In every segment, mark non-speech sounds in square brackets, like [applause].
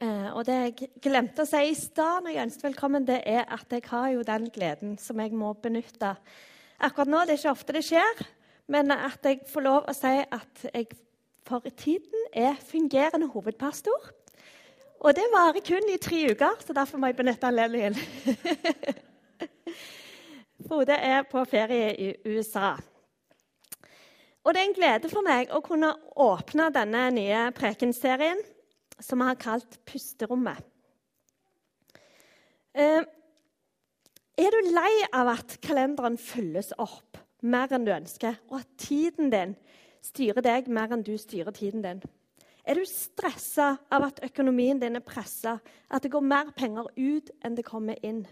Eh, og det jeg glemte å si i stad når jeg ønsket velkommen, det er at jeg har jo den gleden som jeg må benytte. Akkurat nå det er ikke ofte det skjer, men at jeg får lov å si at jeg for tiden er fungerende hovedpastor. Og det varer kun i tre uker, så derfor må jeg benytte anledningen. [laughs] Frode er på ferie i USA. Og det er en glede for meg å kunne åpne denne nye prekenserien som vi har kalt Pusterommet. Eh, er du lei av at kalenderen fylles opp mer enn du ønsker, og at tiden din styrer deg mer enn du styrer tiden din? Er du stressa av at økonomien din er pressa, at det går mer penger ut enn det kommer inn?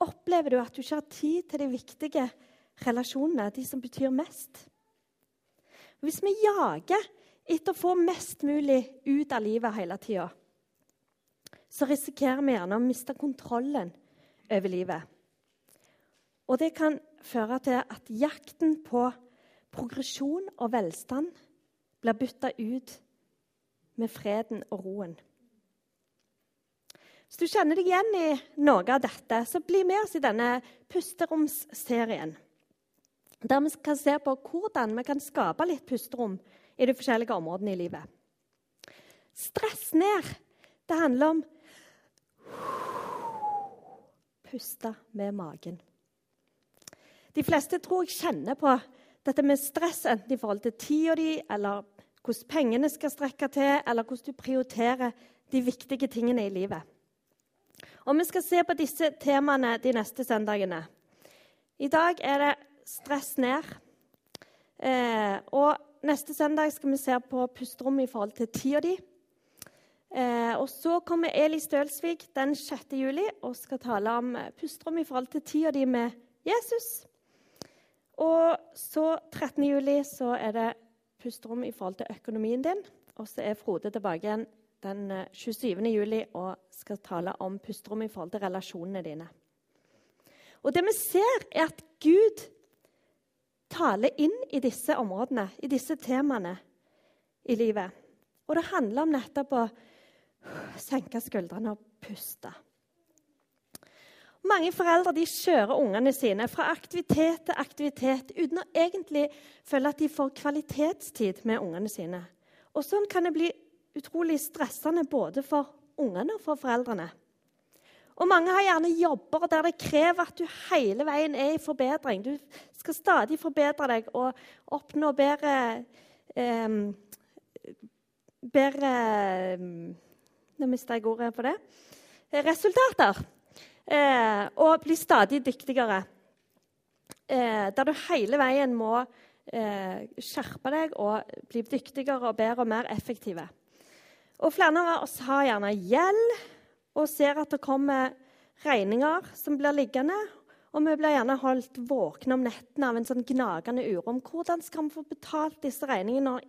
Opplever du at du ikke har tid til de viktige relasjonene, de som betyr mest? Hvis vi jager etter å få mest mulig ut av livet hele tida, så risikerer vi gjerne å miste kontrollen over livet. Og det kan føre til at jakten på progresjon og velstand blir bytta ut med freden og roen. Hvis du kjenner deg igjen i noe av dette, så bli med oss i denne pusteromsserien. Der vi skal se på hvordan vi kan skape litt pusterom i de forskjellige områdene i livet. Stress ned. Det handler om puste med magen. De fleste tror jeg kjenner på dette med stress, enten i forhold til tida di, eller hvordan pengene skal strekke til, eller hvordan du prioriterer de viktige tingene i livet. Og Vi skal se på disse temaene de neste søndagene. I dag er det stress ned. Eh, og neste søndag skal vi se på pusterommet i forhold til tida di. Eh, og så kommer Eli Stølsvik den 6. juli og skal tale om pusterom i forhold til tida di med Jesus. Og så 13. juli så er det pusterom i forhold til økonomien din. Og så er Frode tilbake igjen den 27. Eh, juli og skal tale om pusterom i forhold til relasjonene dine. Og det vi ser, er at Gud taler inn i disse områdene, i disse temaene i livet. Og det handler om nettopp å senke skuldrene og puste. Mange foreldre de kjører ungene sine fra aktivitet til aktivitet uten å egentlig føle at de får kvalitetstid med ungene sine. Og Sånn kan det bli utrolig stressende både for ungene og for foreldrene. Og Mange har gjerne jobber der det krever at du hele veien er i forbedring. Du skal stadig forbedre deg og oppnå bedre eh, Bedre Nå mista jeg ordet på det. Resultater. Eh, og bli stadig dyktigere. Eh, der du hele veien må eh, skjerpe deg og bli dyktigere og bedre og mer effektive. Og Flere av oss har gjerne gjeld og ser at det kommer regninger som blir liggende. Og vi blir gjerne holdt våkne om nettene av en sånn gnagende uro om hvordan skal vi få betalt disse regningene når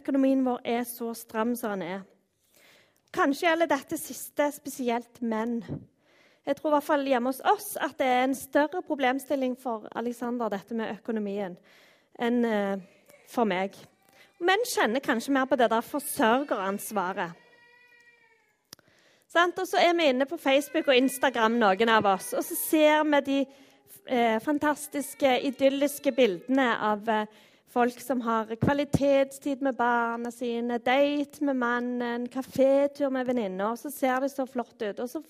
økonomien vår er så stram som den er. Kanskje gjelder dette siste spesielt menn. Jeg tror i hvert fall hjemme hos oss at det er en større problemstilling for Alexander, dette med økonomien, enn eh, for meg. Menn kjenner kanskje mer på det der forsørgeransvaret. Og så er vi inne på Facebook og Instagram, noen av oss, og så ser vi de eh, fantastiske, idylliske bildene av eh, folk som har kvalitetstid med barna sine, date med mannen, kafétur med venninner. Så ser det så flott ut. Og så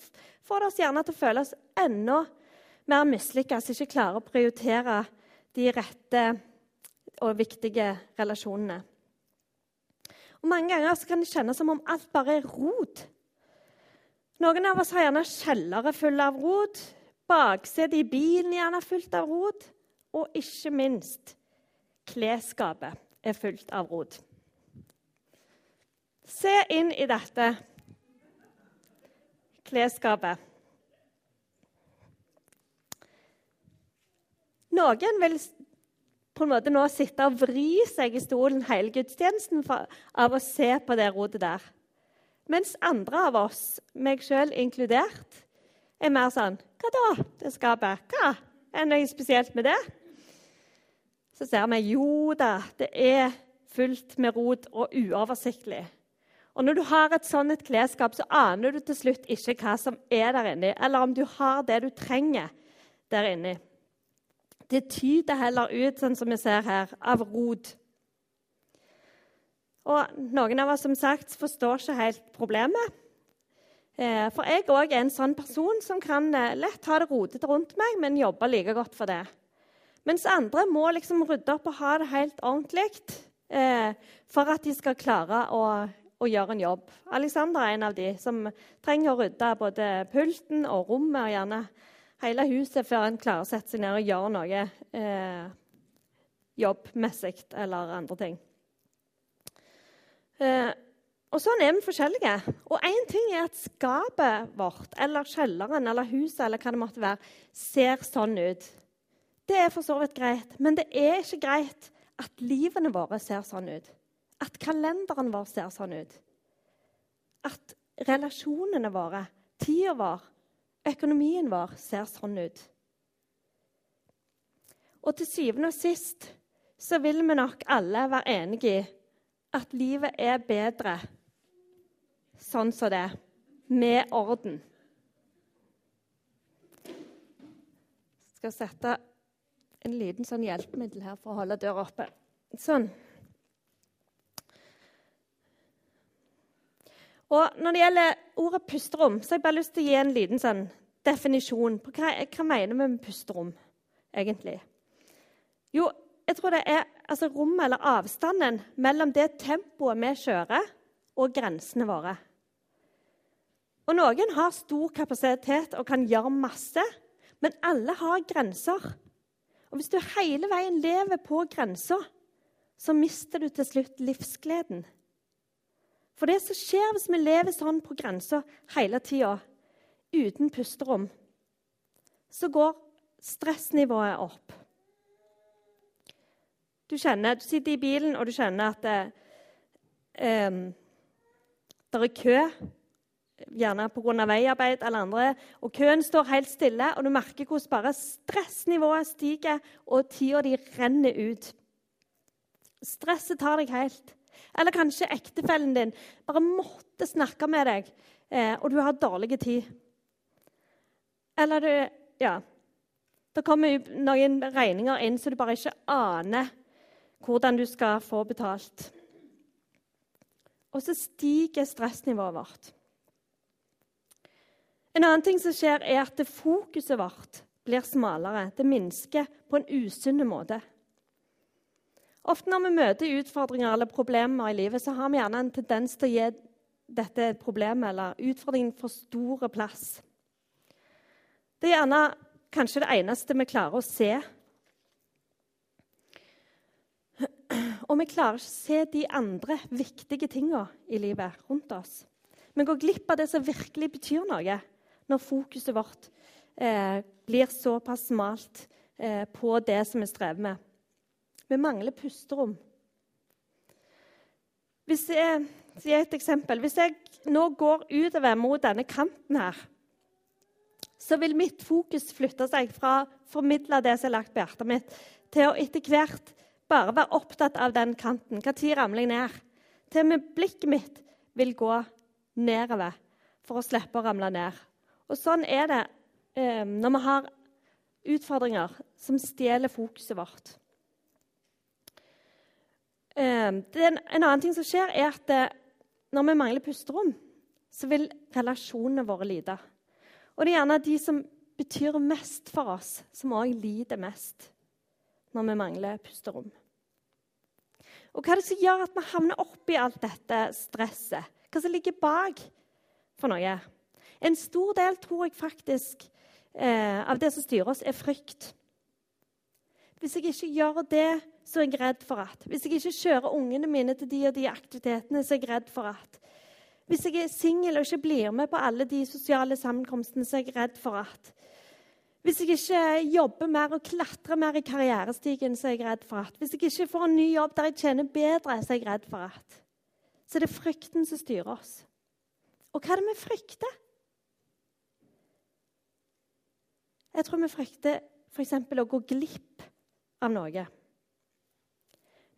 får det oss gjerne til å føle oss enda mer mislykka, som ikke klarer å prioritere de rette og viktige relasjonene. Og Mange ganger kan det kjennes som om alt bare er rot. Noen av oss har gjerne kjellere fulle av rot. Baksetet i bilen gjerne fullt av rot. Og ikke minst klesskapet er fullt av rot. Se inn i dette klesskapet. Noen vil på en måte nå sitte og vri seg i stolen hele gudstjenesten av å se på det rotet der. Mens andre av oss, meg sjøl inkludert, er mer sånn Hva da, det skapet? Hva? Er det noe spesielt med det? Så ser vi jo da, det er fullt med rot og uoversiktlig. Og når du har et sånt et klesskap, så aner du til slutt ikke hva som er der inni, eller om du har det du trenger der inni. Det tyter heller ut, sånn som vi ser her, av rot. Og noen av oss som sagt forstår ikke helt problemet. Eh, for jeg òg er en sånn person som kan eh, lett ha det rotete rundt meg, men jobbe like godt for det. Mens andre må liksom rydde opp og ha det helt ordentlig eh, for at de skal klare å, å, gjøre en jobb. Alexander er en av de som trenger å rydde både pulten og rommet og gjerne hele huset før en klarer å sette seg ned og gjøre noe eh, jobbmessig eller andre ting. Eh, og sånn er vi forskjellige. Og én ting er at skapet vårt eller kjelleren eller huset eller hva det måtte være, ser sånn ut. Det er for så vidt greit, men det er ikke greit at livene våre ser sånn ut. At kalenderen vår ser sånn ut. At relasjonene våre, tida vår, økonomien vår ser sånn ut. Og til syvende og sist så vil vi nok alle være enige i at livet er bedre sånn som det, med orden. Jeg skal sette en liten sånn hjelpemiddel her for å holde døra oppe. Sånn. Og Når det gjelder ordet pusterom, så har jeg bare lyst til å gi en liten sånn definisjon på hva, hva mener vi med pusterom egentlig. Jo, jeg tror det er altså rommet eller avstanden mellom det tempoet vi kjører, og grensene våre. Og Noen har stor kapasitet og kan gjøre masse, men alle har grenser. Og Hvis du hele veien lever på grensa, så mister du til slutt livsgleden. For det som skjer hvis vi lever sånn på grensa hele tida, uten pusterom, så går stressnivået opp. Du kjenner, du sitter i bilen og du kjenner at det, um, det er kø gjerne pga. veiarbeid eller andre. Og køen står helt stille, og du merker hvordan bare stressnivået stiger, og tida di renner ut. Stresset tar deg helt. Eller kanskje ektefellen din bare måtte snakke med deg, eh, og du har dårlig tid. Eller du Ja. Det kommer noen regninger inn så du bare ikke aner hvordan du skal få betalt. Og så stiger stressnivået vårt. En annen ting som skjer, er at fokuset vårt blir smalere. Det minsker på en usunn måte. Ofte når vi møter utfordringer eller problemer i livet, så har vi gjerne en tendens til å gi dette problemet eller utfordringen for store plass. Det er gjerne kanskje det eneste vi klarer å se. Og vi klarer ikke å se de andre viktige tingene i livet rundt oss. Vi går glipp av det som virkelig betyr noe når fokuset vårt eh, blir såpass smalt eh, på det som vi strever med. Vi mangler pusterom. Hvis jeg, et eksempel. Hvis jeg nå går utover mot denne kanten her, så vil mitt fokus flytte seg fra å formidle det som er lagt på hjertet mitt, til å etter hvert bare være opptatt av den kanten. Når ramler jeg ned? Til og med blikket mitt vil gå nedover for å slippe å ramle ned. Og sånn er det eh, når vi har utfordringer som stjeler fokuset vårt. Eh, en, en, annen ting som skjer, er at eh, når vi mangler pusterom, så vil relasjonene våre lide. Og det er gjerne de som betyr mest for oss, som òg lider mest når vi mangler pusterom. Og Hva er det som gjør at vi havner oppi alt dette stresset? Hva som ligger bak for noe? En stor del tror jeg faktisk eh, av det som styrer oss, er frykt. Hvis jeg ikke gjør det, så er jeg redd for at. Hvis jeg ikke kjører ungene mine til de og de aktivitetene, så er jeg redd for at. Hvis jeg er singel og ikke blir med på alle de sosiale sammenkomstene, så er jeg redd for at. Hvis jeg ikke jobber mer og klatrer mer i karrierestigen, så er jeg redd for at. Hvis jeg ikke får en ny jobb der jeg tjener bedre, så er jeg redd for at. Så det er frykten som styrer oss. Og hva er det vi frykter? Jeg tror vi frykter f.eks. å gå glipp av noe.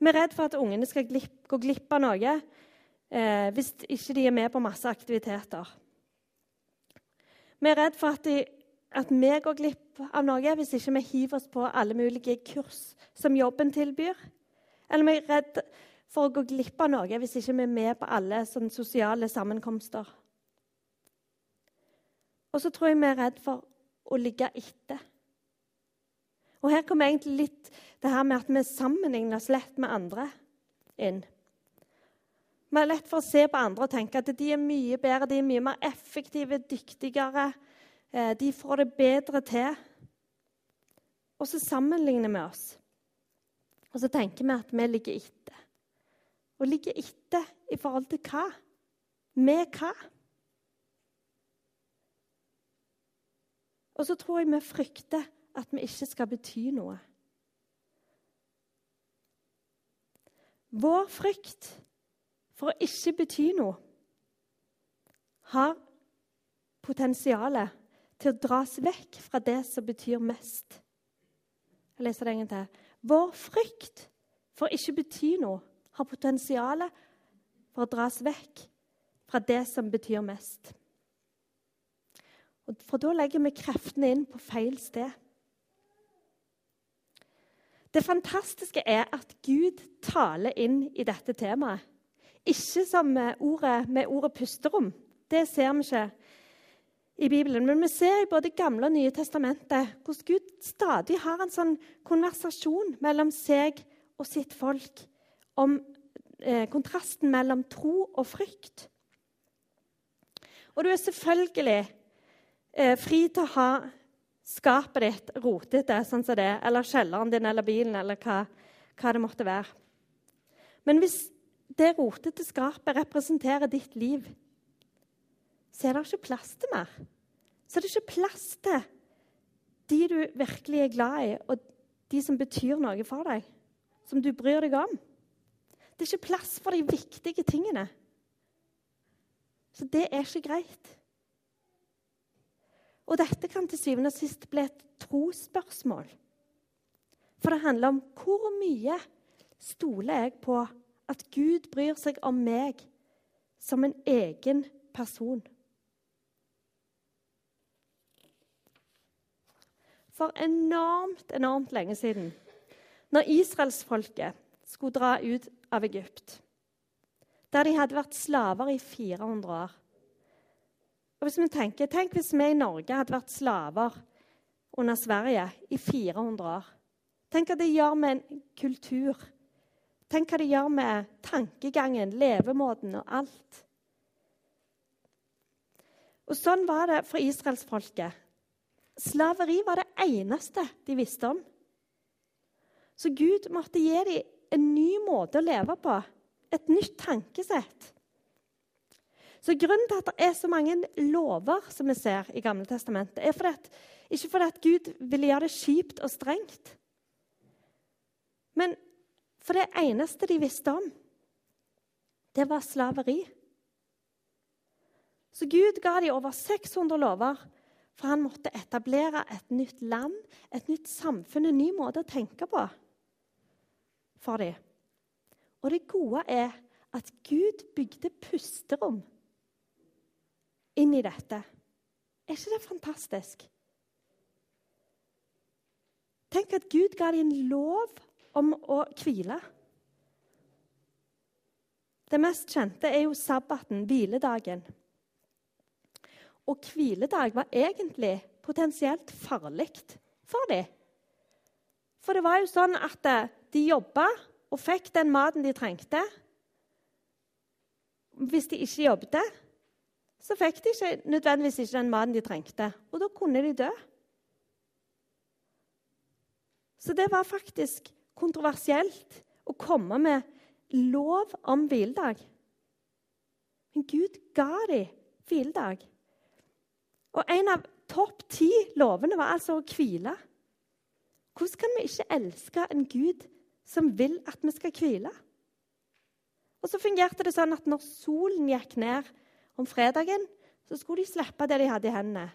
Vi er redd for at ungene skal glipp, gå glipp av noe eh, hvis ikke de er med på masse aktiviteter. Vi er redd for at, de, at vi går glipp av noe hvis ikke vi hiver oss på alle mulige kurs som jobben tilbyr. Eller vi er redd for å gå glipp av noe hvis ikke vi er med på alle sosiale sammenkomster. Og så tror jeg vi er redd for å ligge etter. Og her kommer egentlig litt det her med at vi sammenligner oss lett med andre inn. Vi har lett for å se på andre og tenke at de er mye bedre, de er mye mer effektive, dyktigere. Eh, de får det bedre til. Og så sammenligner vi oss. Og så tenker vi at vi ligger etter. Og ligger etter i forhold til hva? Med hva? Og så tror jeg vi frykter at vi ikke skal bety noe. Vår frykt for å ikke bety noe har potensialet til å dras vekk fra det som betyr mest. Jeg leser det en gang til. Vår frykt for ikke bety noe har potensial for å dras vekk fra det som betyr mest. For da legger vi kreftene inn på feil sted. Det fantastiske er at Gud taler inn i dette temaet. Ikke som ordet, med ordet 'pusterom'. Det ser vi ikke i Bibelen. Men vi ser i både Gamle og Nye testamentet hvordan Gud stadig har en sånn konversasjon mellom seg og sitt folk om eh, kontrasten mellom tro og frykt. Og du er selvfølgelig eh, fri til å ha skapet ditt rotete, sånn som det, eller kjelleren din eller bilen eller hva, hva det måtte være. Men hvis det rotete skapet representerer ditt liv, så er det ikke plass til mer. Så er det ikke plass til de du virkelig er glad i, og de som betyr noe for deg, som du bryr deg om. Det er ikke plass for de viktige tingene. Så det er ikke greit. Og dette kan til syvende og sist bli et trosspørsmål. For det handler om hvor mye stoler jeg på at Gud bryr seg om meg som en egen person. For enormt, enormt lenge siden, når israelsfolket skulle dra ut av Egypt, der de hadde vært slaver i 400 år og hvis vi tenker, Tenk hvis vi i Norge hadde vært slaver under Sverige i 400 år. Tenk hva det gjør med en kultur. Tenk hva det gjør med tankegangen, levemåten og alt. Og Sånn var det for israelsfolket. Slaveri var det eneste de visste om. Så Gud måtte gi dem en ny måte å leve på, et nytt tankesett. Så Grunnen til at det er så mange lover som vi ser i Gamle testamentet, er fordi at, ikke fordi at Gud ville gjøre det kjipt og strengt, men for det eneste de visste om, det var slaveri. Så Gud ga dem over 600 lover, for han måtte etablere et nytt land, et nytt samfunn, en ny måte å tenke på for dem. Og det gode er at Gud bygde pusterom inn i dette. Er ikke det fantastisk? Tenk at Gud ga dem en lov om å hvile. Det mest kjente er jo sabbaten, hviledagen. Og hviledag var egentlig potensielt farlig for dem. For det var jo sånn at eh, de jobba og fikk den maten de trengte. Hvis de ikke jobbet, så fikk de ikke nødvendigvis ikke den maten de trengte. Og da kunne de dø. Så det var faktisk kontroversielt å komme med lov om hviledag. Men Gud ga dem hviledag. Og en av topp ti lovene var altså å hvile. Hvordan kan vi ikke elske en Gud som vil at vi skal hvile? Og så fungerte det sånn at når solen gikk ned om fredagen så skulle de slippe det de hadde i hendene.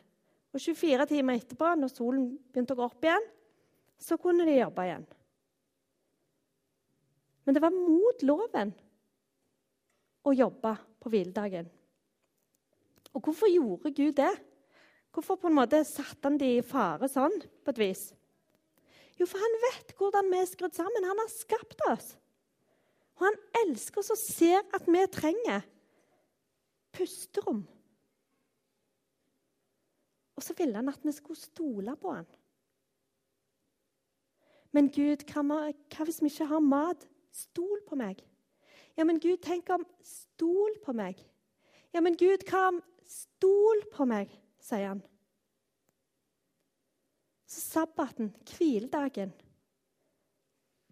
Og 24 timer etterpå, når solen begynte å gå opp igjen, så kunne de jobbe igjen. Men det var mot loven å jobbe på hviledagen. Og hvorfor gjorde Gud det? Hvorfor på en måte satte han de i fare sånn, på et vis? Jo, for han vet hvordan vi er skrudd sammen. Han har skapt oss. Og han elsker oss og ser at vi trenger pusterom. Og så ville han at vi skulle stole på han. Men Gud, hva, hvis vi ikke har mat? Stol på meg. Ja, men Gud, tenk om Stol på meg. Ja, men Gud, hva om Stol på meg, sier han. Så sabbaten, hviledagen,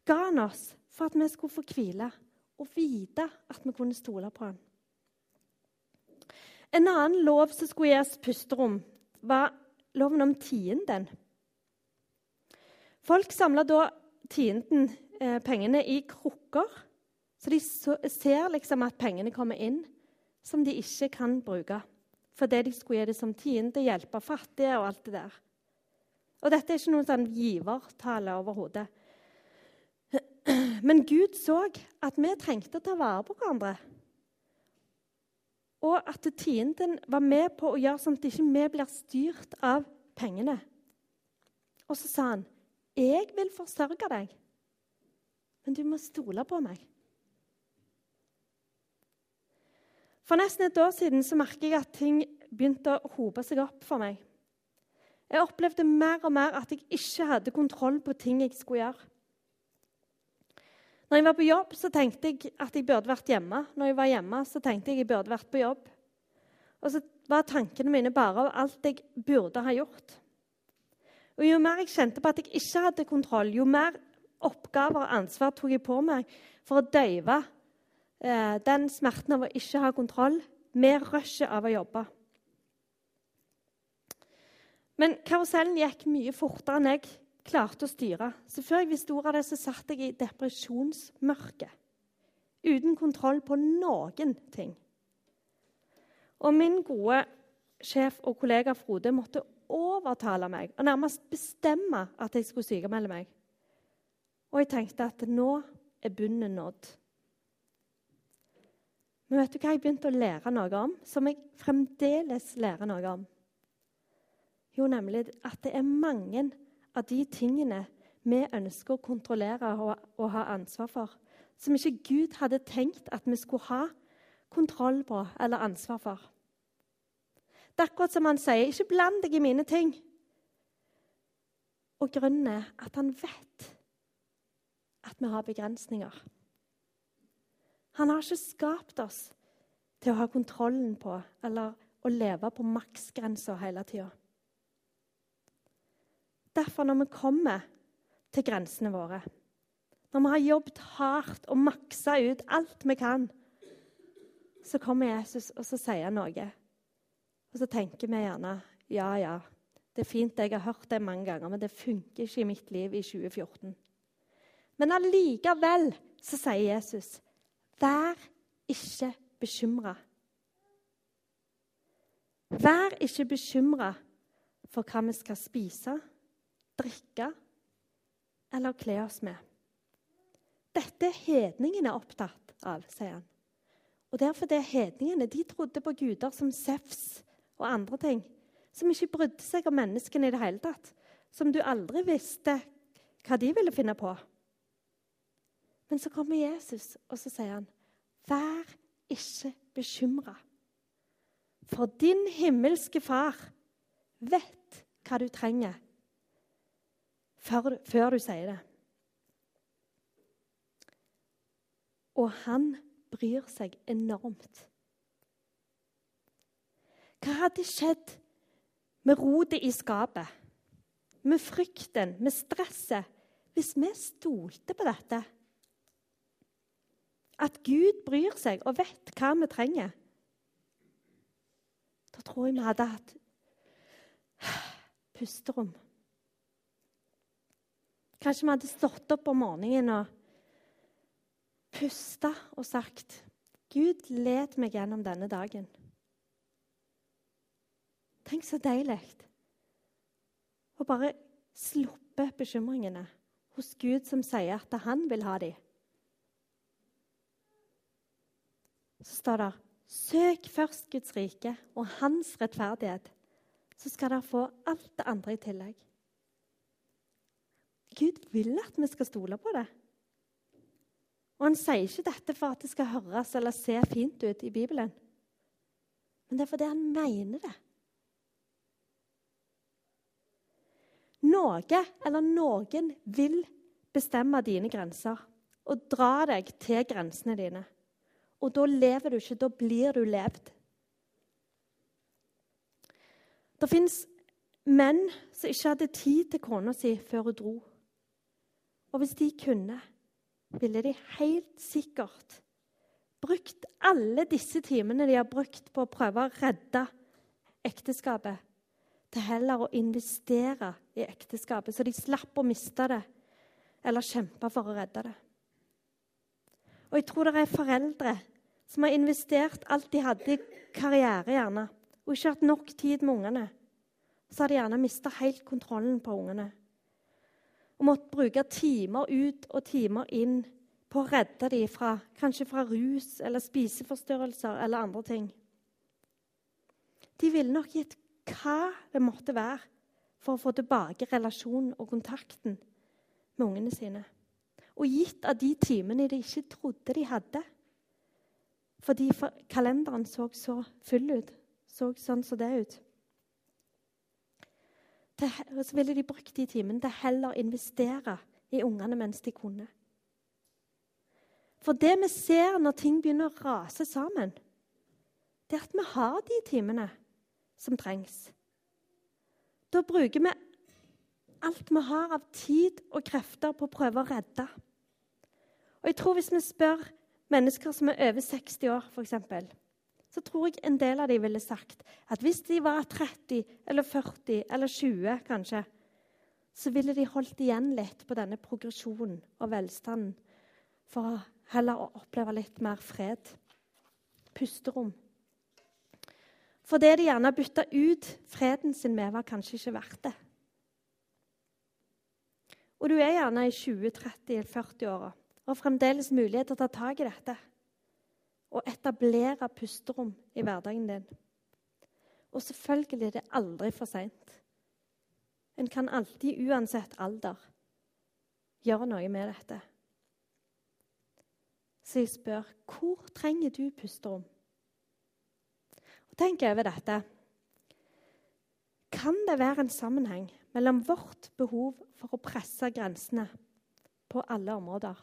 ga han oss for at vi skulle få hvile og vite at vi kunne stole på han. En annen lov som skulle gi oss pusterom, var loven om tienden. Folk samla da tienden, eh, pengene, i krukker. Så de ser liksom at pengene kommer inn som de ikke kan bruke. Fordi de skulle gi det som tiende, hjelpe fattige og alt det der. Og dette er ikke noen sånn givertale overhodet. Men Gud så at vi trengte å ta vare på hverandre. Og at tienden var med på å gjøre sånn at ikke vi blir styrt av pengene. Og så sa han, 'Jeg vil forsørge deg, men du må stole på meg.' For nesten et år siden så merker jeg at ting begynte å hope seg opp for meg. Jeg opplevde mer og mer at jeg ikke hadde kontroll på ting jeg skulle gjøre. Når jeg var på jobb, så tenkte jeg at jeg burde vært hjemme. Når jeg var hjemme, så tenkte jeg at jeg burde vært på jobb. Og så var tankene mine bare av alt jeg burde ha gjort. Og Jo mer jeg kjente på at jeg ikke hadde kontroll, jo mer oppgaver og ansvar tok jeg på meg for å døyve den smerten av å ikke ha kontroll med rushet av å jobbe. Men karusellen gikk mye fortere enn jeg klarte å styre. Så før jeg visste ordet av det, så satt jeg i depresjonsmørket. Uten kontroll på noen ting. Og min gode sjef og kollega Frode måtte overtale meg og nærmest bestemme at jeg skulle sykemelde meg. Og jeg tenkte at nå er bunnen nådd. Men vet du hva jeg begynte å lære noe om, som jeg fremdeles lærer noe om? Jo, nemlig at det er mange av de tingene vi ønsker å kontrollere og, og ha ansvar for, som ikke Gud hadde tenkt at vi skulle ha kontroll på eller ansvar for. Det er akkurat som han sier, 'Ikke bland deg i mine ting'. Og grunnen er at han vet at vi har begrensninger. Han har ikke skapt oss til å ha kontrollen på eller å leve på maksgrensa hele tida. Derfor, når vi kommer til grensene våre, når vi har jobbet hardt og maksa ut alt vi kan, så kommer Jesus og så sier noe. Og så tenker vi gjerne ja, ja, det er fint, jeg har hørt det mange ganger, men det funker ikke i mitt liv i 2014. Men allikevel så sier Jesus, vær ikke bekymra. Vær ikke bekymra for hva vi skal spise drikke eller kle oss med. Dette er hedningene opptatt av, sier han. Og det er hedningene de trodde på guder som Sefs og andre ting, som ikke brydde seg om menneskene i det hele tatt, som du aldri visste hva de ville finne på. Men så kommer Jesus, og så sier han, 'Vær ikke bekymra.' For din himmelske Far vet hva du trenger før, før du sier det. Og han bryr seg enormt. Hva hadde skjedd med rotet i skapet, med frykten, med stresset, hvis vi stolte på dette? At Gud bryr seg og vet hva vi trenger? Da tror jeg vi hadde hatt pusterom. Kanskje vi hadde stått opp om morgenen og pusta og sagt Gud, led meg gjennom denne dagen. Tenk så deilig å bare sluppe bekymringene hos Gud, som sier at han vil ha dem. Så står det Søk først Guds rike og hans rettferdighet, så skal dere få alt det andre i tillegg. Gud vil at vi skal stole på det. Og Han sier ikke dette for at det skal høres eller se fint ut i Bibelen. Men det er fordi han mener det. Noe eller noen vil bestemme dine grenser og dra deg til grensene dine. Og da lever du ikke, da blir du levd. Det fins menn som ikke hadde tid til kona si før hun dro. Og hvis de kunne, ville de helt sikkert brukt alle disse timene de har brukt på å prøve å redde ekteskapet, til heller å investere i ekteskapet, så de slapp å miste det eller kjempe for å redde det. Og jeg tror det er foreldre som har investert alt de hadde i karriere, gjerne, og ikke hatt nok tid med ungene. Så har de gjerne mista helt kontrollen på ungene. Og måtte bruke timer ut og timer inn på å redde dem fra, kanskje fra rus eller spiseforstyrrelser eller andre ting. De ville nok gitt hva det måtte være for å få tilbake relasjonen og kontakten med ungene sine. Og gitt av de timene de ikke trodde de hadde. Fordi kalenderen så så full ut. Så sånn som det ut. så ville de brukt de timene til heller investere i ungene mens de kunne. For det vi ser når ting begynner å rase sammen, det er at vi har de timene som trengs. Da bruker vi alt vi har av tid og krefter på å prøve å redde. Og jeg tror Hvis vi spør mennesker som er over 60 år, f.eks., så tror jeg en del av dem ville sagt at hvis de var 30 eller 40 eller 20, kanskje, så ville de holdt igjen litt på denne progresjonen og velstanden for heller å oppleve litt mer fred. Pusterom. For det de gjerne bytta ut freden sin med, var kanskje ikke verdt det. Og du er gjerne i 20-30-40-åra og fremdeles mulighet til å ta tak i dette og etablere pusterom i hverdagen din. Og selvfølgelig er det aldri for seint. En kan alltid, uansett alder, gjøre noe med dette. Så jeg spør hvor trenger du pusterom? Og Tenk over dette. Kan det være en sammenheng mellom vårt behov for å presse grensene på alle områder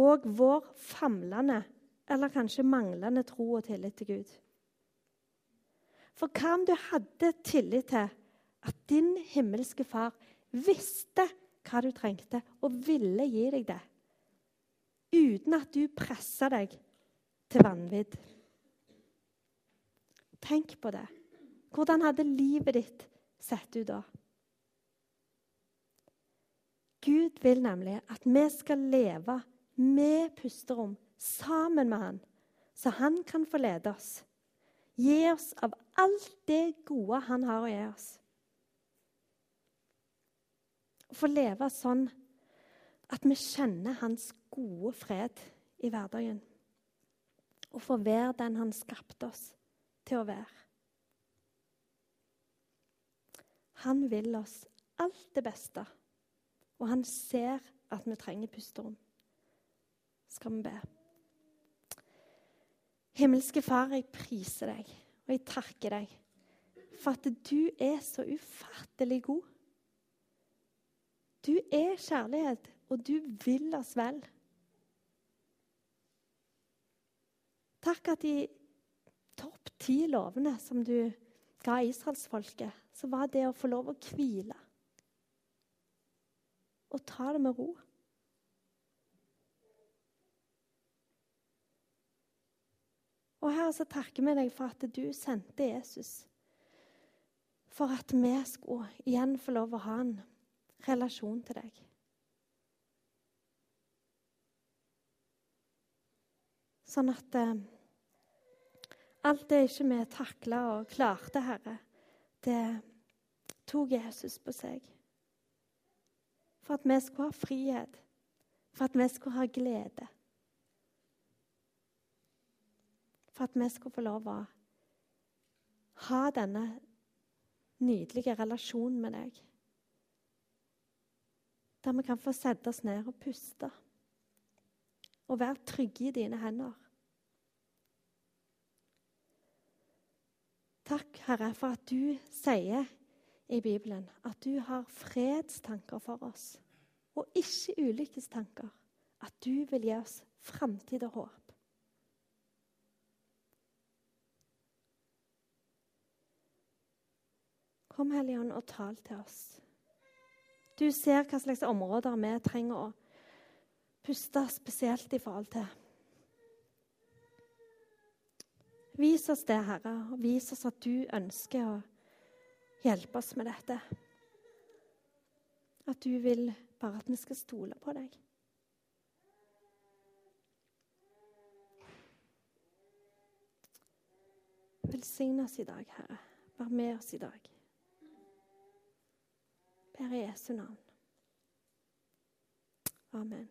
og vår famlende eller kanskje manglende tro og tillit til Gud? For hva om du hadde tillit til at din himmelske far visste hva du trengte, og ville gi deg det? uten at du pressa deg til vanvidd. Tenk på det. Hvordan hadde livet ditt sett ut da? Gud vil nemlig at vi skal leve med pusterom sammen med han, så han kan få lede oss. Gi oss av alt det gode han har å gi oss. Å få leve sånn at vi kjenner hans gode fred i hverdagen. Og få være den han skapte oss til å være. Han vil oss alt det beste, og han ser at vi trenger pusterom. Skal vi be. Himmelske Far, jeg priser deg, og jeg takker deg for at du er så ufattelig god. Du er kjærlighet, og du vil oss vel. Takk at de topp ti lovene som du ga israelsfolket, så var det å få lov å hvile. Og ta det med ro. Og her så takker vi deg for at du sendte Jesus. For at vi skulle igjen få lov å ha en relasjon til deg. Sånn at eh, alt det ikke vi takla og klarte, Herre, det tok Jesus på seg. For at vi skulle ha frihet, for at vi skulle ha glede. For at vi skal få lov å ha denne nydelige relasjonen med deg. Der vi kan få sette oss ned og puste og være trygge i dine hender. Takk, Herre, for at du sier i Bibelen at du har fredstanker for oss, og ikke ulykkestanker. At du vil gi oss framtid og håp. Kom, Hellige Ånd, og tal til oss. Du ser hva slags områder vi trenger å puste spesielt i forhold til. Vis oss det, Herre, og vis oss at du ønsker å hjelpe oss med dette. At du vil bare at vi skal stole på deg. Velsign oss i dag, Herre. Vær med oss i dag. Ber i Jesu navn. Amen.